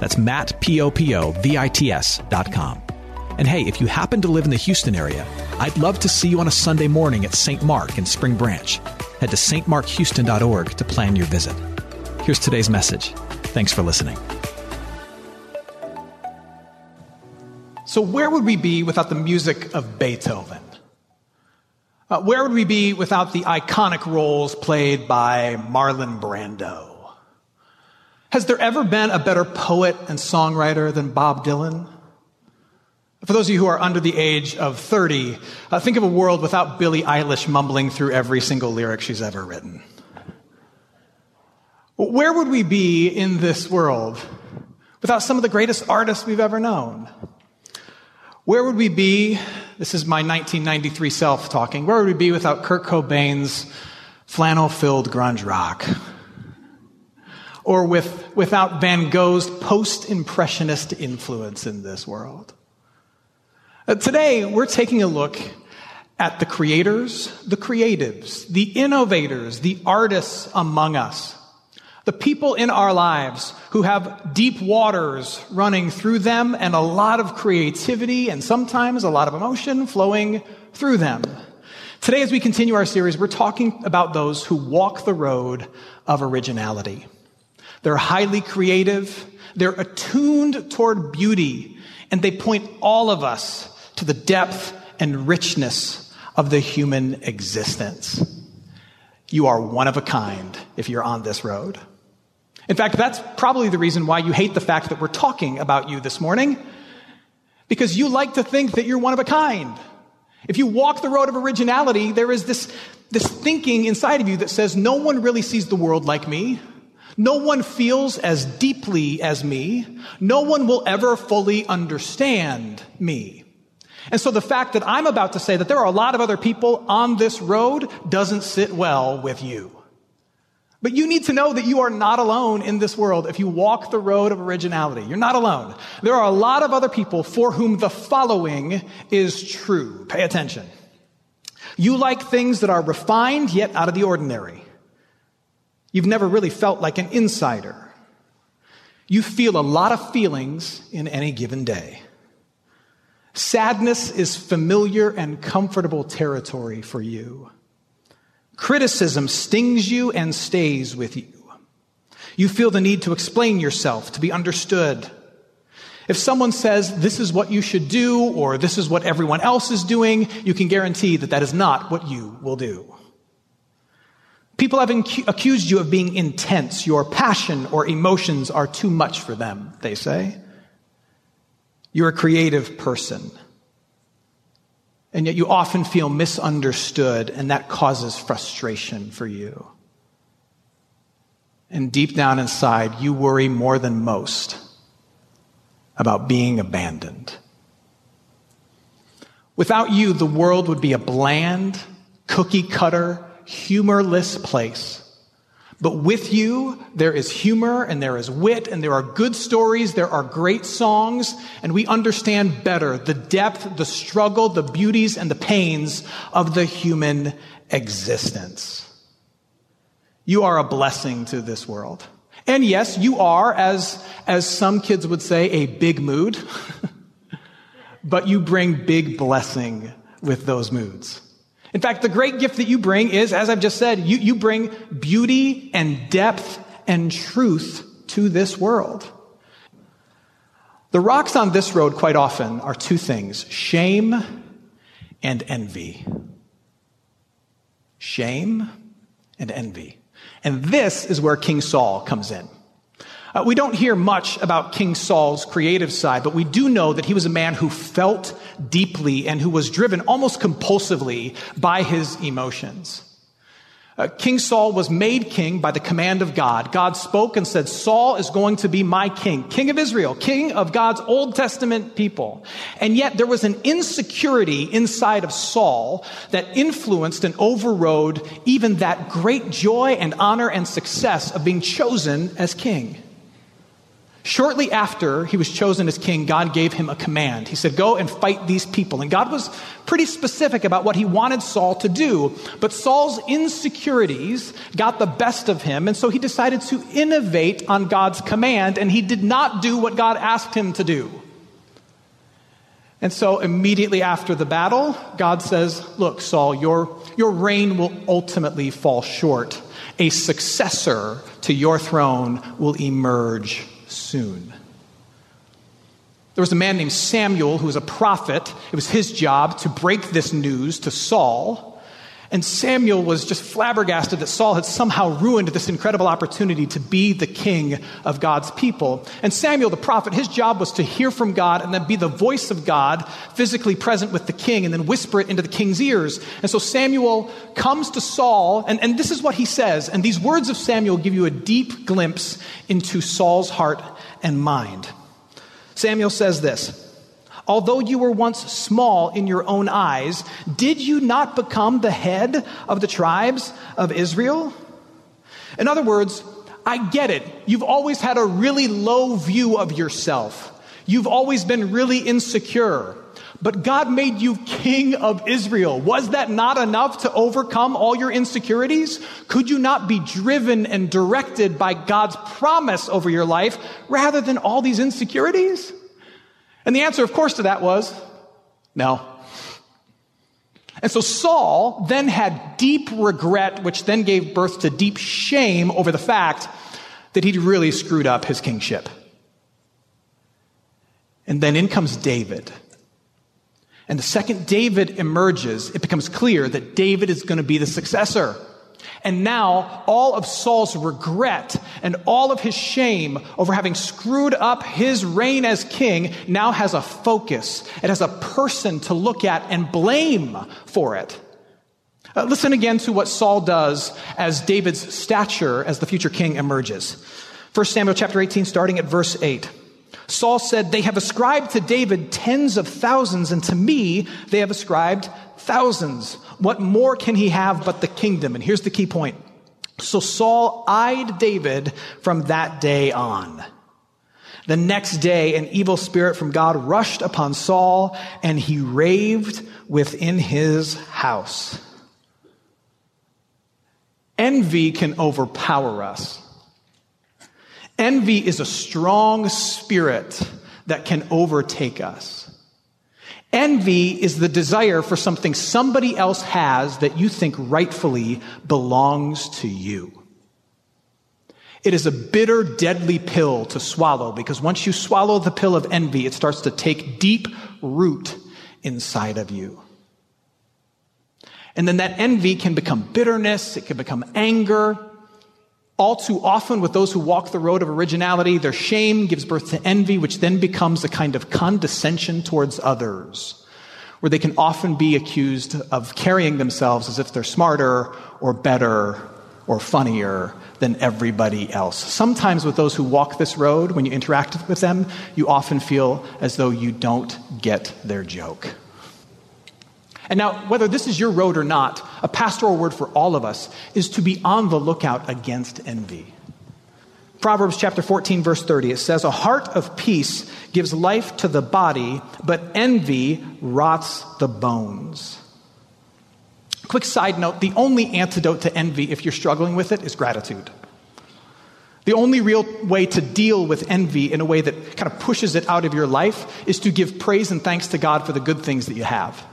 That's Matt, P-O-P-O-V-I-T-S dot com. And hey, if you happen to live in the Houston area, I'd love to see you on a Sunday morning at St. Mark in Spring Branch. Head to stmarkhouston.org to plan your visit. Here's today's message. Thanks for listening. So, where would we be without the music of Beethoven? Uh, where would we be without the iconic roles played by Marlon Brando? Has there ever been a better poet and songwriter than Bob Dylan? For those of you who are under the age of 30, uh, think of a world without Billie Eilish mumbling through every single lyric she's ever written. Where would we be in this world without some of the greatest artists we've ever known? Where would we be? This is my 1993 self talking. Where would we be without Kurt Cobain's flannel filled grunge rock? Or with, without Van Gogh's post impressionist influence in this world? Uh, today, we're taking a look at the creators, the creatives, the innovators, the artists among us, the people in our lives who have deep waters running through them and a lot of creativity and sometimes a lot of emotion flowing through them. Today, as we continue our series, we're talking about those who walk the road of originality. They're highly creative, they're attuned toward beauty, and they point all of us to the depth and richness of the human existence. You are one of a kind if you're on this road. In fact, that's probably the reason why you hate the fact that we're talking about you this morning, because you like to think that you're one of a kind. If you walk the road of originality, there is this, this thinking inside of you that says, no one really sees the world like me. No one feels as deeply as me. No one will ever fully understand me. And so the fact that I'm about to say that there are a lot of other people on this road doesn't sit well with you. But you need to know that you are not alone in this world if you walk the road of originality. You're not alone. There are a lot of other people for whom the following is true. Pay attention. You like things that are refined yet out of the ordinary. You've never really felt like an insider. You feel a lot of feelings in any given day. Sadness is familiar and comfortable territory for you. Criticism stings you and stays with you. You feel the need to explain yourself, to be understood. If someone says this is what you should do or this is what everyone else is doing, you can guarantee that that is not what you will do. People have accused you of being intense. Your passion or emotions are too much for them, they say. You're a creative person. And yet you often feel misunderstood, and that causes frustration for you. And deep down inside, you worry more than most about being abandoned. Without you, the world would be a bland, cookie cutter, humorless place but with you, there is humor and there is wit and there are good stories, there are great songs, and we understand better the depth, the struggle, the beauties, and the pains of the human existence. You are a blessing to this world. And yes, you are, as, as some kids would say, a big mood, but you bring big blessing with those moods. In fact, the great gift that you bring is, as I've just said, you, you bring beauty and depth and truth to this world. The rocks on this road quite often are two things shame and envy. Shame and envy. And this is where King Saul comes in. Uh, we don't hear much about King Saul's creative side, but we do know that he was a man who felt deeply and who was driven almost compulsively by his emotions. Uh, king Saul was made king by the command of God. God spoke and said, Saul is going to be my king, king of Israel, king of God's Old Testament people. And yet there was an insecurity inside of Saul that influenced and overrode even that great joy and honor and success of being chosen as king. Shortly after he was chosen as king, God gave him a command. He said, Go and fight these people. And God was pretty specific about what he wanted Saul to do. But Saul's insecurities got the best of him, and so he decided to innovate on God's command, and he did not do what God asked him to do. And so immediately after the battle, God says, Look, Saul, your, your reign will ultimately fall short. A successor to your throne will emerge soon. There was a man named Samuel who was a prophet. It was his job to break this news to Saul. And Samuel was just flabbergasted that Saul had somehow ruined this incredible opportunity to be the king of God's people. And Samuel, the prophet, his job was to hear from God and then be the voice of God physically present with the king and then whisper it into the king's ears. And so Samuel comes to Saul, and, and this is what he says. And these words of Samuel give you a deep glimpse into Saul's heart and mind. Samuel says this. Although you were once small in your own eyes, did you not become the head of the tribes of Israel? In other words, I get it. You've always had a really low view of yourself. You've always been really insecure. But God made you king of Israel. Was that not enough to overcome all your insecurities? Could you not be driven and directed by God's promise over your life rather than all these insecurities? And the answer, of course, to that was no. And so Saul then had deep regret, which then gave birth to deep shame over the fact that he'd really screwed up his kingship. And then in comes David. And the second David emerges, it becomes clear that David is going to be the successor. And now all of Saul's regret and all of his shame over having screwed up his reign as king now has a focus. It has a person to look at and blame for it. Uh, listen again to what Saul does as David's stature as the future king emerges. 1 Samuel chapter 18, starting at verse 8. Saul said, They have ascribed to David tens of thousands, and to me they have ascribed thousands. What more can he have but the kingdom? And here's the key point. So Saul eyed David from that day on. The next day, an evil spirit from God rushed upon Saul, and he raved within his house. Envy can overpower us. Envy is a strong spirit that can overtake us. Envy is the desire for something somebody else has that you think rightfully belongs to you. It is a bitter, deadly pill to swallow because once you swallow the pill of envy, it starts to take deep root inside of you. And then that envy can become bitterness, it can become anger, all too often, with those who walk the road of originality, their shame gives birth to envy, which then becomes a kind of condescension towards others, where they can often be accused of carrying themselves as if they're smarter or better or funnier than everybody else. Sometimes, with those who walk this road, when you interact with them, you often feel as though you don't get their joke. And now, whether this is your road or not, a pastoral word for all of us is to be on the lookout against envy. Proverbs chapter 14, verse 30, it says, A heart of peace gives life to the body, but envy rots the bones. Quick side note the only antidote to envy, if you're struggling with it, is gratitude. The only real way to deal with envy in a way that kind of pushes it out of your life is to give praise and thanks to God for the good things that you have.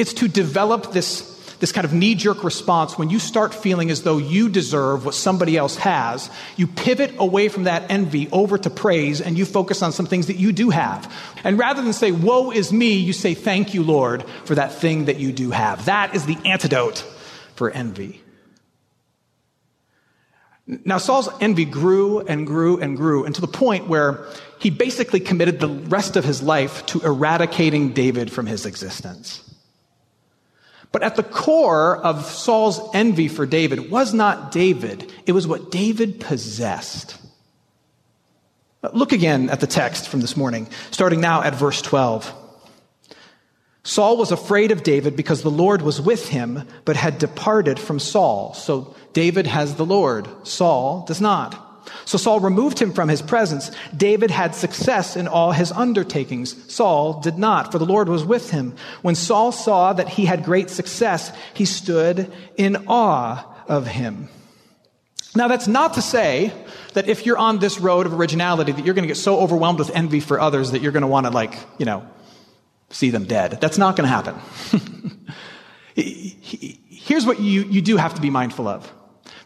It's to develop this, this kind of knee jerk response when you start feeling as though you deserve what somebody else has. You pivot away from that envy over to praise and you focus on some things that you do have. And rather than say, Woe is me, you say, Thank you, Lord, for that thing that you do have. That is the antidote for envy. Now, Saul's envy grew and grew and grew, and to the point where he basically committed the rest of his life to eradicating David from his existence. But at the core of Saul's envy for David was not David, it was what David possessed. Look again at the text from this morning, starting now at verse 12. Saul was afraid of David because the Lord was with him, but had departed from Saul. So David has the Lord, Saul does not. So Saul removed him from his presence. David had success in all his undertakings. Saul did not, for the Lord was with him. When Saul saw that he had great success, he stood in awe of him. Now, that's not to say that if you're on this road of originality, that you're going to get so overwhelmed with envy for others that you're going to want to, like, you know, see them dead. That's not going to happen. Here's what you, you do have to be mindful of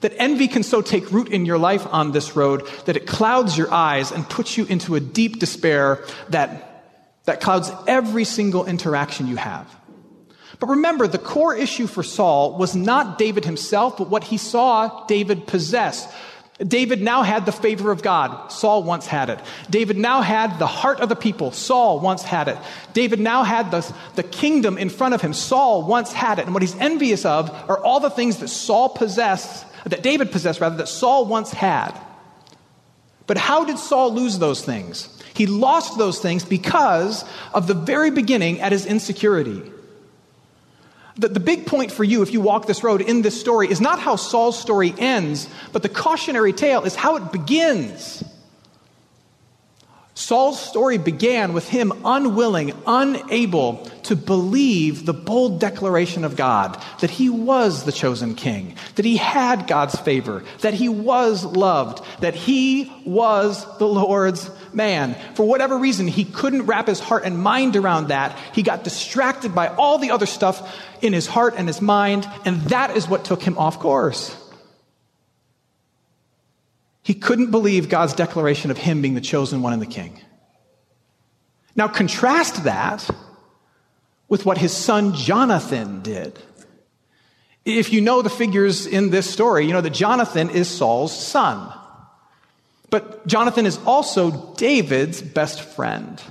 that envy can so take root in your life on this road that it clouds your eyes and puts you into a deep despair that, that clouds every single interaction you have. But remember, the core issue for Saul was not David himself, but what he saw David possess. David now had the favor of God. Saul once had it. David now had the heart of the people. Saul once had it. David now had the, the kingdom in front of him. Saul once had it. And what he's envious of are all the things that Saul possessed, that David possessed rather, that Saul once had. But how did Saul lose those things? He lost those things because of the very beginning at his insecurity. The, the big point for you, if you walk this road in this story, is not how Saul's story ends, but the cautionary tale is how it begins. Saul's story began with him unwilling, unable to believe the bold declaration of God that he was the chosen king, that he had God's favor, that he was loved, that he was the Lord's man. For whatever reason, he couldn't wrap his heart and mind around that. He got distracted by all the other stuff in his heart and his mind, and that is what took him off course. He couldn't believe God's declaration of him being the chosen one and the king. Now, contrast that with what his son Jonathan did. If you know the figures in this story, you know that Jonathan is Saul's son. But Jonathan is also David's best friend.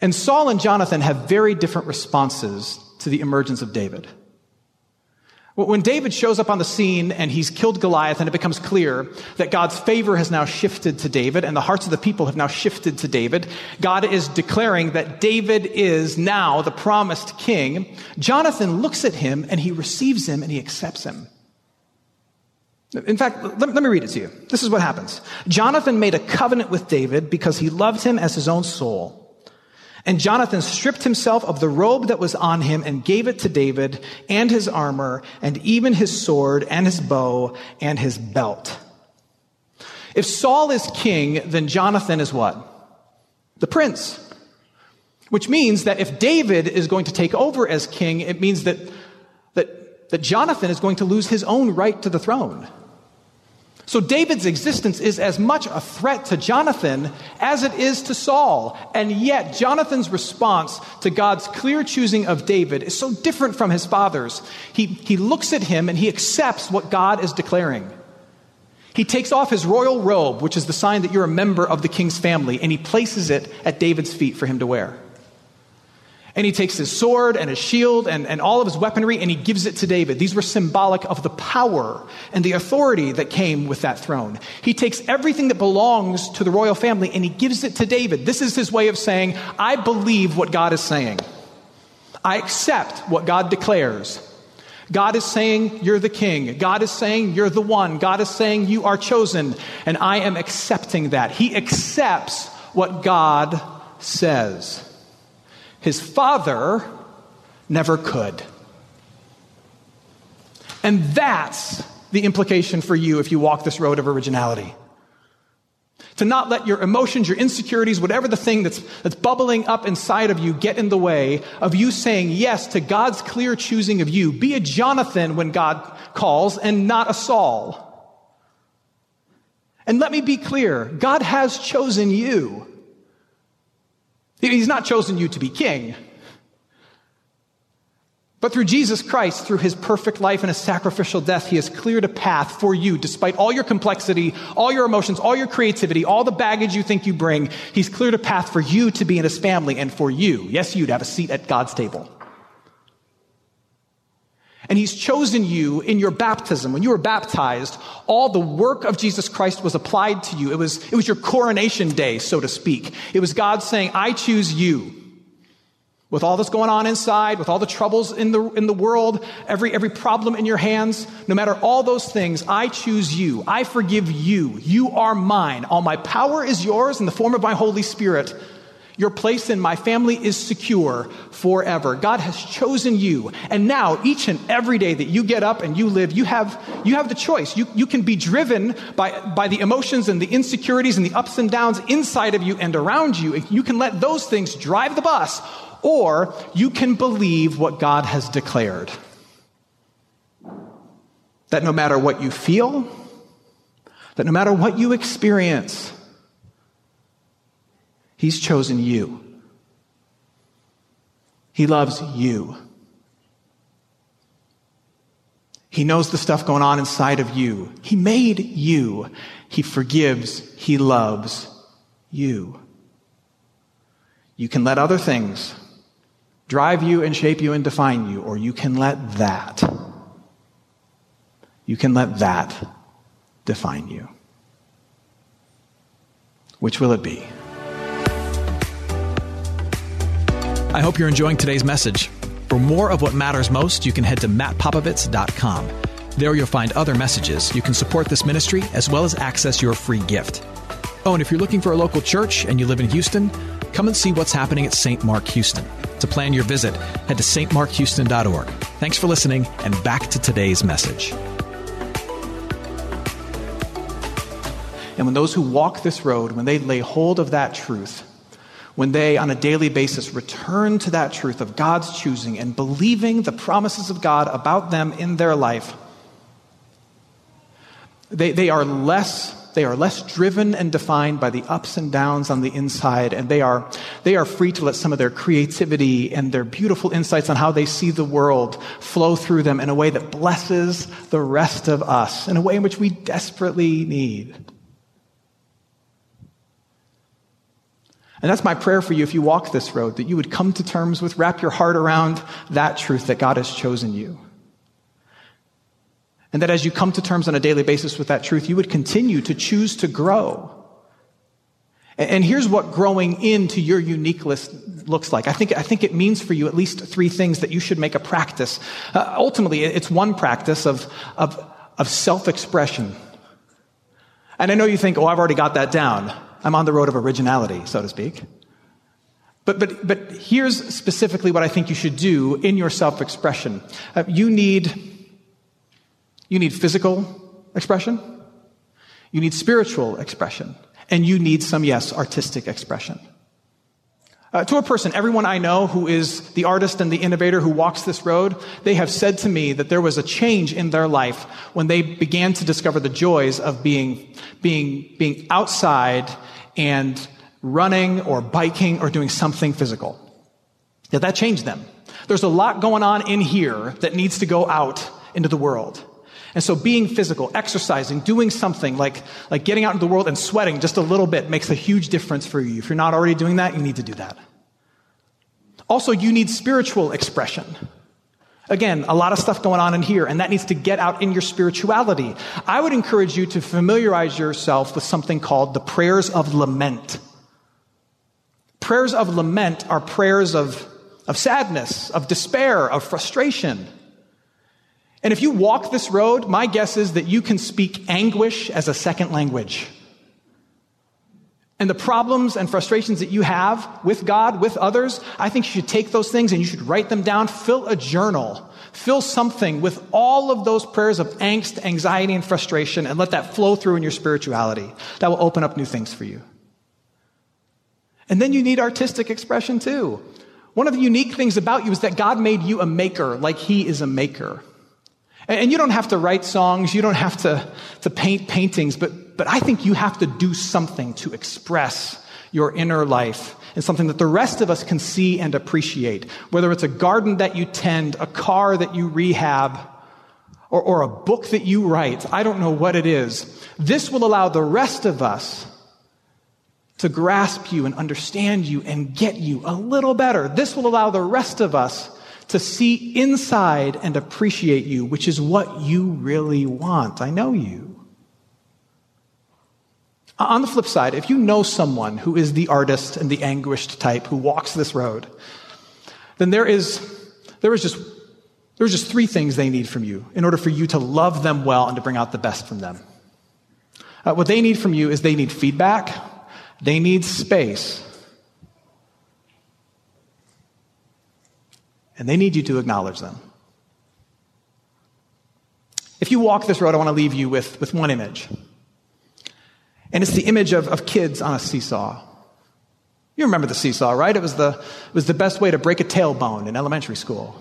And Saul and Jonathan have very different responses to the emergence of David. When David shows up on the scene and he's killed Goliath, and it becomes clear that God's favor has now shifted to David and the hearts of the people have now shifted to David, God is declaring that David is now the promised king. Jonathan looks at him and he receives him and he accepts him. In fact, let, let me read it to you. This is what happens. Jonathan made a covenant with David because he loved him as his own soul. And Jonathan stripped himself of the robe that was on him and gave it to David and his armor and even his sword and his bow and his belt. If Saul is king, then Jonathan is what? The prince. Which means that if David is going to take over as king, it means that, that, that Jonathan is going to lose his own right to the throne. So David's existence is as much a threat to Jonathan as it is to Saul. And yet, Jonathan's response to God's clear choosing of David is so different from his father's. He, he looks at him and he accepts what God is declaring. He takes off his royal robe, which is the sign that you're a member of the king's family, and he places it at David's feet for him to wear. And he takes his sword and his shield and, and all of his weaponry and he gives it to David. These were symbolic of the power and the authority that came with that throne. He takes everything that belongs to the royal family and he gives it to David. This is his way of saying, I believe what God is saying. I accept what God declares. God is saying, You're the king. God is saying, You're the one. God is saying, You are chosen. And I am accepting that. He accepts what God says. His father never could. And that's the implication for you if you walk this road of originality. To not let your emotions, your insecurities, whatever the thing that's, that's bubbling up inside of you get in the way of you saying yes to God's clear choosing of you. Be a Jonathan when God calls and not a Saul. And let me be clear God has chosen you. He's not chosen you to be king. But through Jesus Christ, through his perfect life and his sacrificial death, he has cleared a path for you, despite all your complexity, all your emotions, all your creativity, all the baggage you think you bring. He's cleared a path for you to be in his family and for you, yes, you, to have a seat at God's table. And He's chosen you in your baptism. When you were baptized, all the work of Jesus Christ was applied to you. It was, it was your coronation day, so to speak. It was God saying, I choose you. With all that's going on inside, with all the troubles in the, in the world, every, every problem in your hands, no matter all those things, I choose you. I forgive you. You are mine. All my power is yours in the form of my Holy Spirit. Your place in my family is secure forever. God has chosen you. And now, each and every day that you get up and you live, you have, you have the choice. You, you can be driven by, by the emotions and the insecurities and the ups and downs inside of you and around you. You can let those things drive the bus, or you can believe what God has declared. That no matter what you feel, that no matter what you experience, He's chosen you. He loves you. He knows the stuff going on inside of you. He made you. He forgives. He loves you. You can let other things drive you and shape you and define you, or you can let that. You can let that define you. Which will it be? I hope you're enjoying today's message. For more of what matters most, you can head to mattpopovits.com. There you'll find other messages. You can support this ministry as well as access your free gift. Oh, and if you're looking for a local church and you live in Houston, come and see what's happening at St. Mark Houston. To plan your visit, head to stmarkhouston.org. Thanks for listening, and back to today's message. And when those who walk this road, when they lay hold of that truth, when they, on a daily basis, return to that truth of God's choosing and believing the promises of God about them in their life, they, they are less they are less driven and defined by the ups and downs on the inside, and they are, they are free to let some of their creativity and their beautiful insights on how they see the world flow through them in a way that blesses the rest of us, in a way in which we desperately need. And that's my prayer for you if you walk this road, that you would come to terms with, wrap your heart around that truth that God has chosen you. And that as you come to terms on a daily basis with that truth, you would continue to choose to grow. And here's what growing into your uniqueness looks like. I think, I think it means for you at least three things that you should make a practice. Uh, ultimately, it's one practice of, of, of self expression. And I know you think, oh, I've already got that down. I'm on the road of originality, so to speak. But, but, but here's specifically what I think you should do in your self expression. Uh, you, need, you need physical expression, you need spiritual expression, and you need some, yes, artistic expression. Uh, to a person, everyone I know who is the artist and the innovator who walks this road, they have said to me that there was a change in their life when they began to discover the joys of being, being, being outside and running or biking or doing something physical. Yeah, that changed them. There's a lot going on in here that needs to go out into the world. And so being physical, exercising, doing something like, like getting out into the world and sweating just a little bit makes a huge difference for you. If you're not already doing that, you need to do that. Also, you need spiritual expression. Again, a lot of stuff going on in here, and that needs to get out in your spirituality. I would encourage you to familiarize yourself with something called the prayers of lament. Prayers of lament are prayers of, of sadness, of despair, of frustration. And if you walk this road, my guess is that you can speak anguish as a second language and the problems and frustrations that you have with God, with others, I think you should take those things and you should write them down. Fill a journal. Fill something with all of those prayers of angst, anxiety, and frustration and let that flow through in your spirituality. That will open up new things for you. And then you need artistic expression too. One of the unique things about you is that God made you a maker like He is a maker. And you don't have to write songs, you don't have to, to paint paintings, but, but I think you have to do something to express your inner life and something that the rest of us can see and appreciate. Whether it's a garden that you tend, a car that you rehab, or, or a book that you write, I don't know what it is. This will allow the rest of us to grasp you and understand you and get you a little better. This will allow the rest of us to see inside and appreciate you, which is what you really want. I know you. On the flip side, if you know someone who is the artist and the anguished type who walks this road, then there is, there is just, there's just three things they need from you in order for you to love them well and to bring out the best from them. Uh, what they need from you is they need feedback, they need space, and they need you to acknowledge them. If you walk this road, I want to leave you with, with one image. And it's the image of, of kids on a seesaw. You remember the seesaw, right? It was the, it was the best way to break a tailbone in elementary school.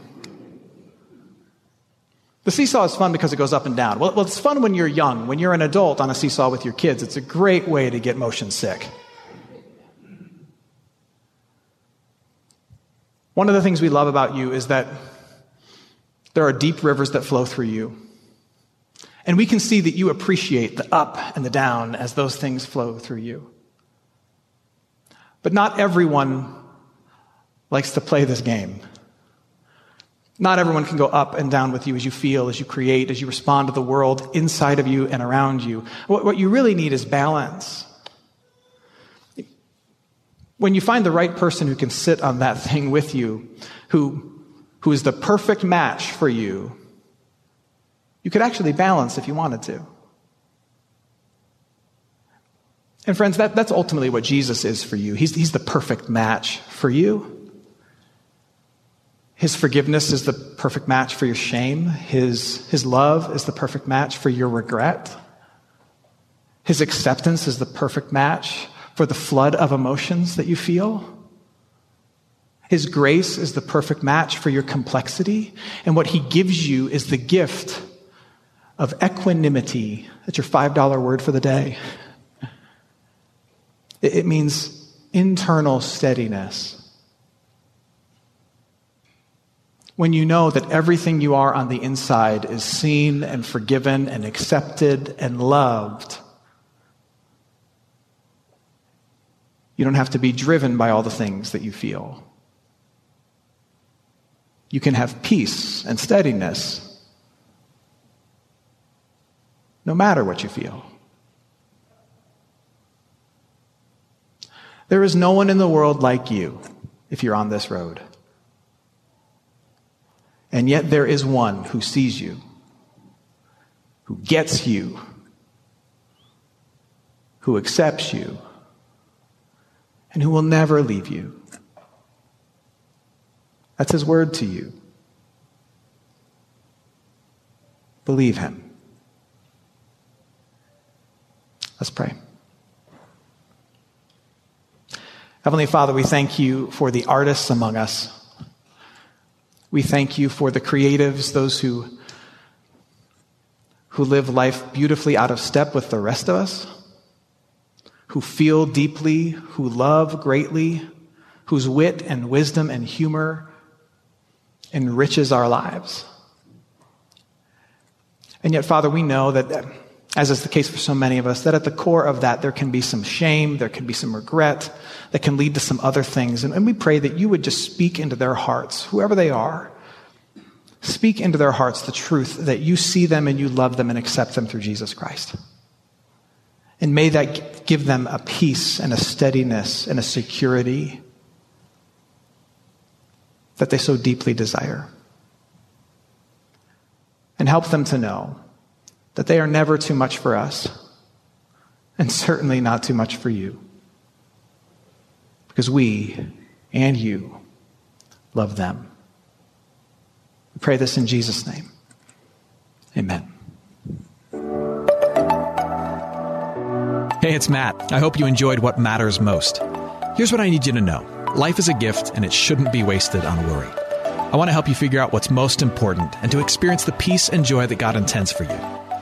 The seesaw is fun because it goes up and down. Well, well, it's fun when you're young. When you're an adult on a seesaw with your kids, it's a great way to get motion sick. One of the things we love about you is that there are deep rivers that flow through you. And we can see that you appreciate the up and the down as those things flow through you. But not everyone likes to play this game. Not everyone can go up and down with you as you feel, as you create, as you respond to the world inside of you and around you. What, you really need is balance. When you find the right person who can sit on that thing with you, who, who is the perfect match for you, you could actually balance if you wanted to. And friends, that, that's ultimately what Jesus is for you. He's, he's the perfect match for you. His forgiveness is the perfect match for your shame. His, his love is the perfect match for your regret. His acceptance is the perfect match for the flood of emotions that you feel. His grace is the perfect match for your complexity. And what he gives you is the gift of equanimity. That's your $5 word for the day. It means internal steadiness. When you know that everything you are on the inside is seen and forgiven and accepted and loved You don't have to be driven by all the things that you feel. You can have peace and steadiness no matter what you feel. There is no one in the world like you if you're on this road. And yet there is one who sees you, who gets you, who accepts you and who will never leave you. That's his word to you. Believe him. Let's pray. Heavenly Father, we thank you for the artists among us. We thank you for the creatives, those who, who live life beautifully out of step with the rest of us who feel deeply, who love greatly, whose wit and wisdom and humor enriches our lives. And yet, Father, we know that, as is the case for so many of us, that at the core of that, there can be some shame, there can be some regret, that can lead to some other things. And, and we pray that you would just speak into their hearts, whoever they are. Speak into their hearts the truth that you see them and you love them and accept them through Jesus Christ. And may that give them a peace and a steadiness and a security that they so deeply desire. And help them to know that they are never too much for us, and certainly not too much for you. Because we and you love them. We pray this in Jesus' name. Amen. Hey, it's Matt. I hope you enjoyed what matters most. Here's what I need you to know life is a gift, and it shouldn't be wasted on worry. I want to help you figure out what's most important and to experience the peace and joy that God intends for you.